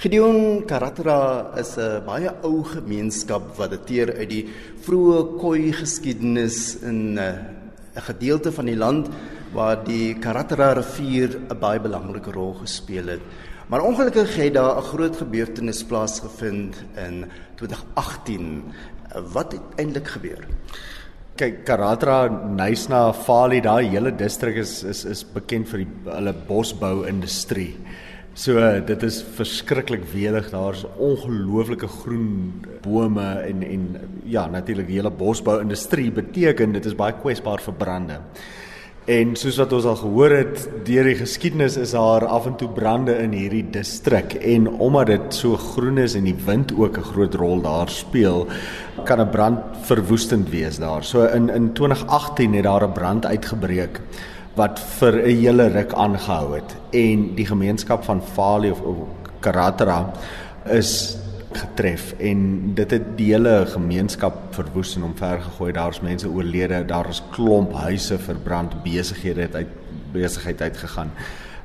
Gideon Karatra is 'n baie ou gemeenskap wat dateer uit die vroeë Khoi geskiedenis in eh, 'n gedeelte van die land waar die Karatra rivier 'n baie belangrike rol gespeel het. Maar ongelukkig het daar 'n groot gebeurtenis plaasgevind in 2018. Wat het eintlik gebeur? Kyk, Karatra, Nysna, Fali, daai hele distrik is is is bekend vir die hulle bosbou industrie. So dit is verskriklik welig. Daar's ongelooflike groen bome en en ja, natuurlik die hele bosbou industrie beteken dit is baie kwesbaar vir brande. En soos wat ons al gehoor het, deur die geskiedenis is daar af en toe brande in hierdie distrik en omdat dit so groen is en die wind ook 'n groot rol daar speel, kan 'n brand verwoestend wees daar. So in in 2018 het daar 'n brand uitgebreek wat vir 'n hele ruk aangehou het en die gemeenskap van Fali of, Karatra is getref en dit het die hele gemeenskap verwoes en omvergegooi. Daar's mense oorlede, daar is klomp huise verbrand, besighede het uit besigheid uitgegaan.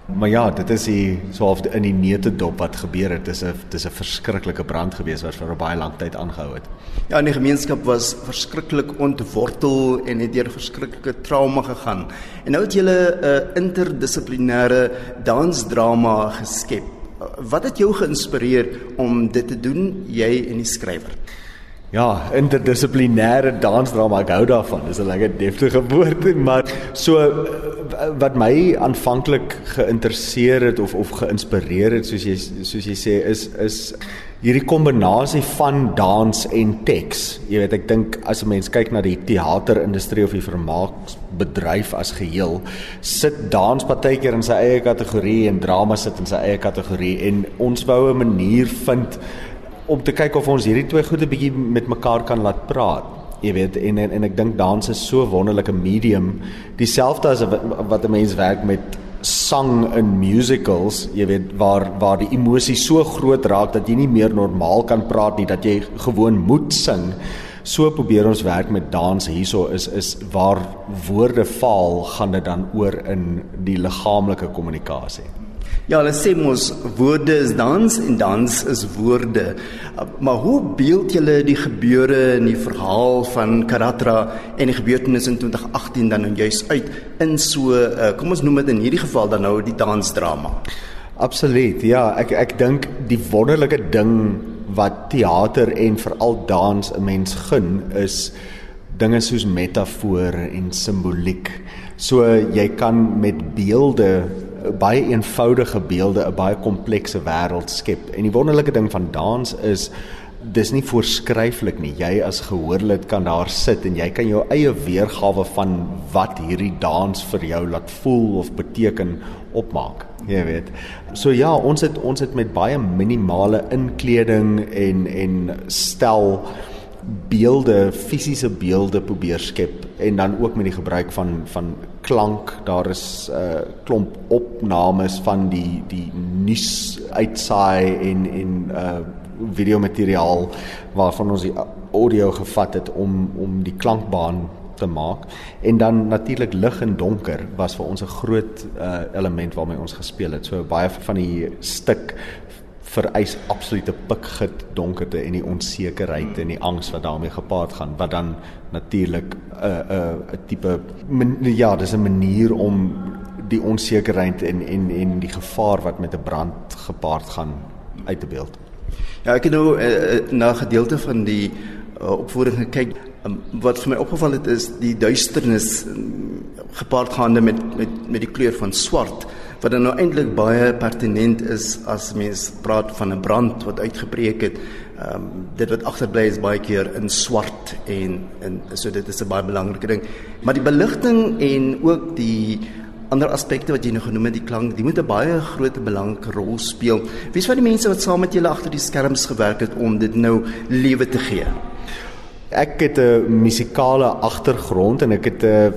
Maar ja, dit is die so half in die neute dop wat gebeur het. Dis 'n dis 'n verskriklike brand gewees wat vir 'n baie lang tyd aangehou het. Ja, die gemeenskap was verskriklik ontwortel en het deur verskriklike trauma gegaan. En nou het julle 'n uh, interdissiplinêre dansdrama geskep wat het jou geïnspireer om dit te doen, jy en die skrywer? Ja, interdissiplinêre dansdrama, ek hou daarvan. Dis 'n lekker deftige woord, maar so wat my aanvanklik geïnteresseer het of of geïnspireer het, soos jy soos jy sê, is is hierdie kombinasie van dans en teks. Jy weet, ek dink as 'n mens kyk na die teaterindustrie of die vermaaksbedryf as geheel, sit dans partykeer in sy eie kategorie en drama sit in sy eie kategorie en ons wou 'n manier vind om te kyk of ons hierdie twee goede bietjie met mekaar kan laat praat. Jy weet en en, en ek dink dans is so wonderlike medium, dieselfde as wat 'n mens werk met sang in musicals, jy weet waar waar die emosie so groot raak dat jy nie meer normaal kan praat nie, dat jy gewoon moet sing. So probeer ons werk met dans hierso is is waar woorde faal, gaan dit dan oor in die liggaamlike kommunikasie. Ja, hulle sê mos woorde is dans en dans is woorde. Maar hoe beeld julle die gebeure in die verhaal van Karatra en die gebeurtenisse in 2018 dan nou juis uit in so uh, kom ons noem dit in hierdie geval dan nou die dansdrama? Absoluut. Ja, ek ek dink die wonderlike ding wat teater en veral dans 'n mens gun is dinge soos metafore en simboliek. So jy kan met beelde baie eenvoudige beelde 'n baie komplekse wêreld skep. En die wonderlike ding van dans is dis nie voorskryflik nie. Jy as gehoorlid kan daar sit en jy kan jou eie weergawe van wat hierdie dans vir jou laat voel of beteken opmaak. Jy weet. So ja, ons het ons het met baie minimale inkleding en en stel beelde, fisiese beelde probeer skep en dan ook met die gebruik van van klank. Daar is 'n uh, klomp opnames van die die nuus uitsaai en en uh videomateriaal waarvan ons die audio gevat het om om die klankbaan te maak en dan natuurlik lig en donker was vir ons 'n groot uh element waarmee ons gespeel het. So baie van die stuk vereis absolute pikgit donkerte en die onsekerheid en die angs wat daarmee gepaard gaan wat dan natuurlik 'n 'n 'n tipe ja, dis 'n manier om die onsekerheid en en en die gevaar wat met 'n brand gepaard gaan uit te beeld. Ja, ek het nou uh, na gedeelte van die uh, opvoering gekyk. Um, wat vir my opgeval het is die duisternis um, gepaard gaande met met met die kleur van swart wat dan nou eintlik baie pertinent is as mens praat van 'n brand wat uitgebreek het. Ehm um, dit wat agterbly is baie keer in swart en en so dit is 'n baie belangrike ding. Maar die beligting en ook die ander aspekte wat jy nou genoem het, die klank, die moet 'n baie groot belangrike rol speel. Wie is van die mense wat saam met julle agter die skerms gewerk het om dit nou lewe te gee? Ek het 'n musikale agtergrond en ek het 'n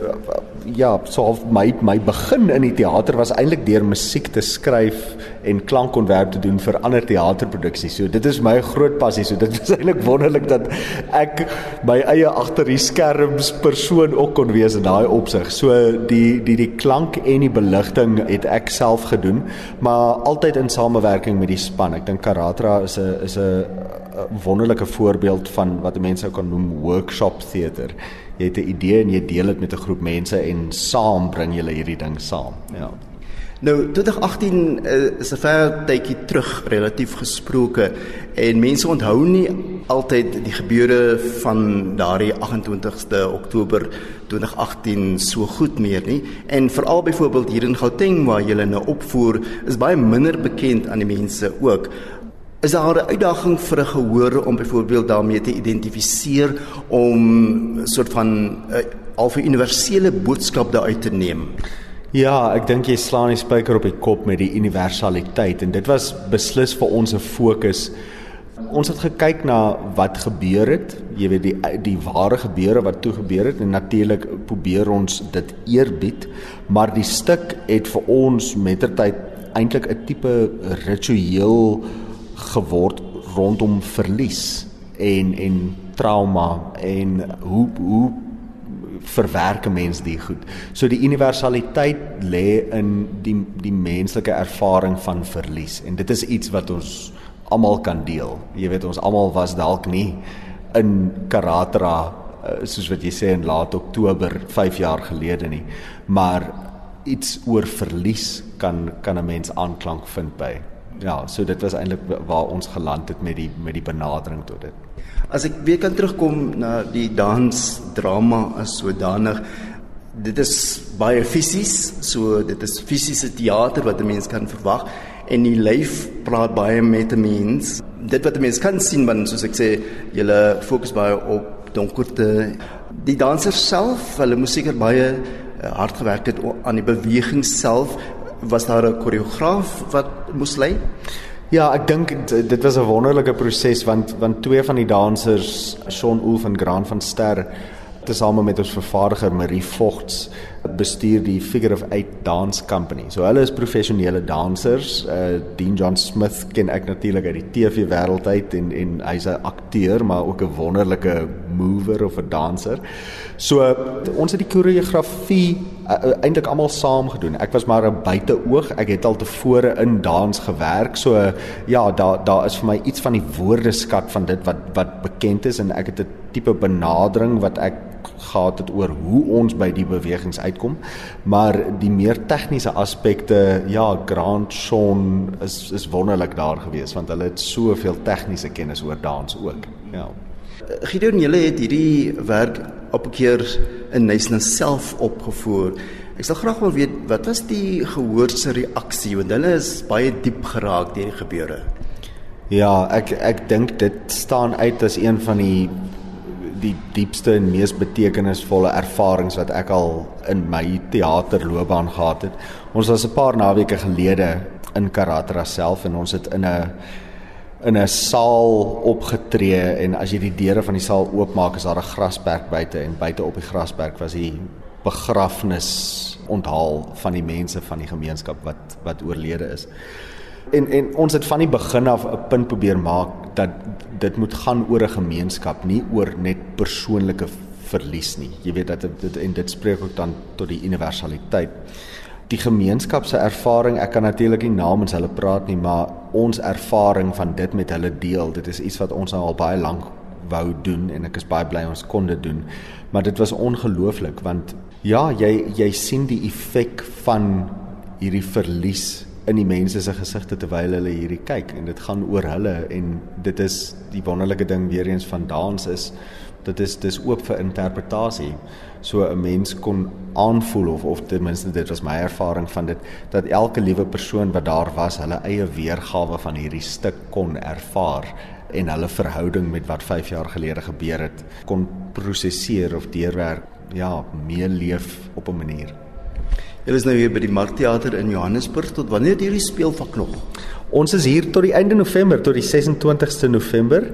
ja, so half my my begin in die teater was eintlik deur musiek te skryf en klankontwerp te doen vir ander teaterproduksies. So dit is my groot passie. So dit is eintlik wonderlik dat ek my eie agter die skerms persoon ook kon wees in daai opsig. So die die die klank en die beligting het ek self gedoen, maar altyd in samewerking met die span. Ek dink Karatra is 'n is 'n wonderlike voorbeeld van wat mense kan noem workshop theater jy het 'n idee en jy deel dit met 'n groep mense en saam bring julle hierdie ding saam. Ja. Nou 2018 uh, eh, is 'n ver tydjie terug relatief gesproke en mense onthou nie altyd die gebeure van daardie 28ste Oktober 2018 so goed meer nie en veral byvoorbeeld hier in Gauteng waar jy nou opvoer is baie minder bekend aan die mense ook is daar 'n uitdaging vir 'n gehoor om byvoorbeeld daarmee te identifiseer om 'n soort van 'n uh, al 'n universele boodskap daaruit te neem. Ja, ek dink jy slaan die spyker op die kop met die universaliteit en dit was beslis vir ons 'n fokus. Ons het gekyk na wat gebeur het, jy weet die die ware gebeure wat toe gebeur het en natuurlik probeer ons dit eerbied, maar die stuk het vir ons mettertyd eintlik 'n tipe ritueel geword rondom verlies en en trauma en hoe hoe verwerk 'n mens dit goed. So die universaliteit lê in die die menslike ervaring van verlies en dit is iets wat ons almal kan deel. Jy weet ons almal was dalk nie in Karatra eh, soos wat jy sê in laat Oktober 5 jaar gelede nie, maar iets oor verlies kan kan 'n mens aanklank vind by ja, so dit was eintlik waar ons geland het met die met die benadering tot dit. As ek weer kan terugkom na die dans drama as sodanig dit is baie fisies, so dit is fisiese teater wat 'n mens kan verwag en die lyf praat baie met 'n mens. Dit wat 'n mens kan sien want soos ek sê, jy fokus baie op donkerte. Die dansers self, hulle moet seker baie eh, hard gewerk het aan die beweging self was daar 'n koreograaf wat moes lei? Ja, ek dink dit was 'n wonderlike proses want want twee van die dansers, Shaun Ulf en Grant van Ster, tesame met ons vervaardiger Marie Vogts bestuur die Figure of 8 Dance Company. So hulle is professionele dansers. Uh Dean John Smith ken ek natuurlik uit die TV wêreld uit en en hy's 'n akteur maar ook 'n wonderlike mover of 'n danser. So ons het die koreografie uh, uh, eintlik almal saam gedoen. Ek was maar 'n buiteoog. Ek het al tevore in dans gewerk. So ja, daar daar is vir my iets van die woordeskat van dit wat wat bekend is en ek het 'n tipe benadering wat ek gehad het oor hoe ons by die bewegings uitkom. Maar die meer tegniese aspekte, ja, Grant Shawn is is wonderlik daar gewees want hulle het soveel tegniese kennis oor dans ook. Ja. Gideon, julle het hierdie werk op 'n keer in Nysna self opgevoer. Ek sal graag wil weet wat was die gehoor se reaksie want hulle is baie diep geraak deur die gebeure. Ja, ek ek dink dit staan uit as een van die die diepste en mees betekenisvolle ervarings wat ek al in my teaterloopbaan gehad het. Ons was 'n paar naweke gelede in Karatra self en ons het in 'n in 'n saal opgetree en as jy die deure van die saal oopmaak is daar 'n grasperk buite en buite op die grasperk was die begrafnis onthaal van die mense van die gemeenskap wat wat oorlede is. En en ons het van die begin af 'n punt probeer maak dat dit moet gaan oor 'n gemeenskap, nie oor net persoonlike verlies nie. Jy weet dat dit en dit spreek ook dan tot die universaliteit. Die gemeenskap se ervaring, ek kan natuurlik nie namens hulle praat nie, maar ons ervaring van dit met hulle deel, dit is iets wat ons nou al baie lank wou doen en ek is baie bly ons kon dit doen. Maar dit was ongelooflik want ja, jy jy sien die effek van hierdie verlies in die mense se gesigte terwyl hulle hierdie kyk en dit gaan oor hulle en dit is die wonderlike ding weer eens van dans is dit is dis oop vir interpretasie. So 'n mens kon aanvoel of of ten minste dit was my ervaring van dit dat elke liewe persoon wat daar was, hulle eie weergawe van hierdie stuk kon ervaar en hulle verhouding met wat 5 jaar gelede gebeur het kon prosesseer of deurwerk, ja, meeleef op 'n manier. Julle is nou hier by die Markteater in Johannesburg tot wanneer het hierdie speelvak nog? Ons is hier tot die einde November tot die 26ste November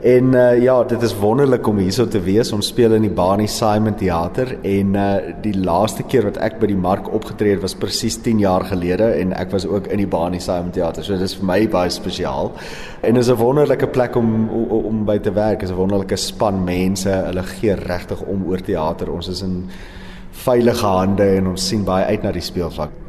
En uh, ja, dit is wonderlik om hierso te wees. Ons speel in die Barney Simon Theater en uh, die laaste keer wat ek by die mark opgetree het was presies 10 jaar gelede en ek was ook in die Barney Simon Theater. So dit is vir my baie spesiaal. En is 'n wonderlike plek om, om om by te werk. Is 'n wonderlike span mense. Hulle gee regtig om oor teater. Ons is in veilige hande en ons sien baie uit na die speelvlak.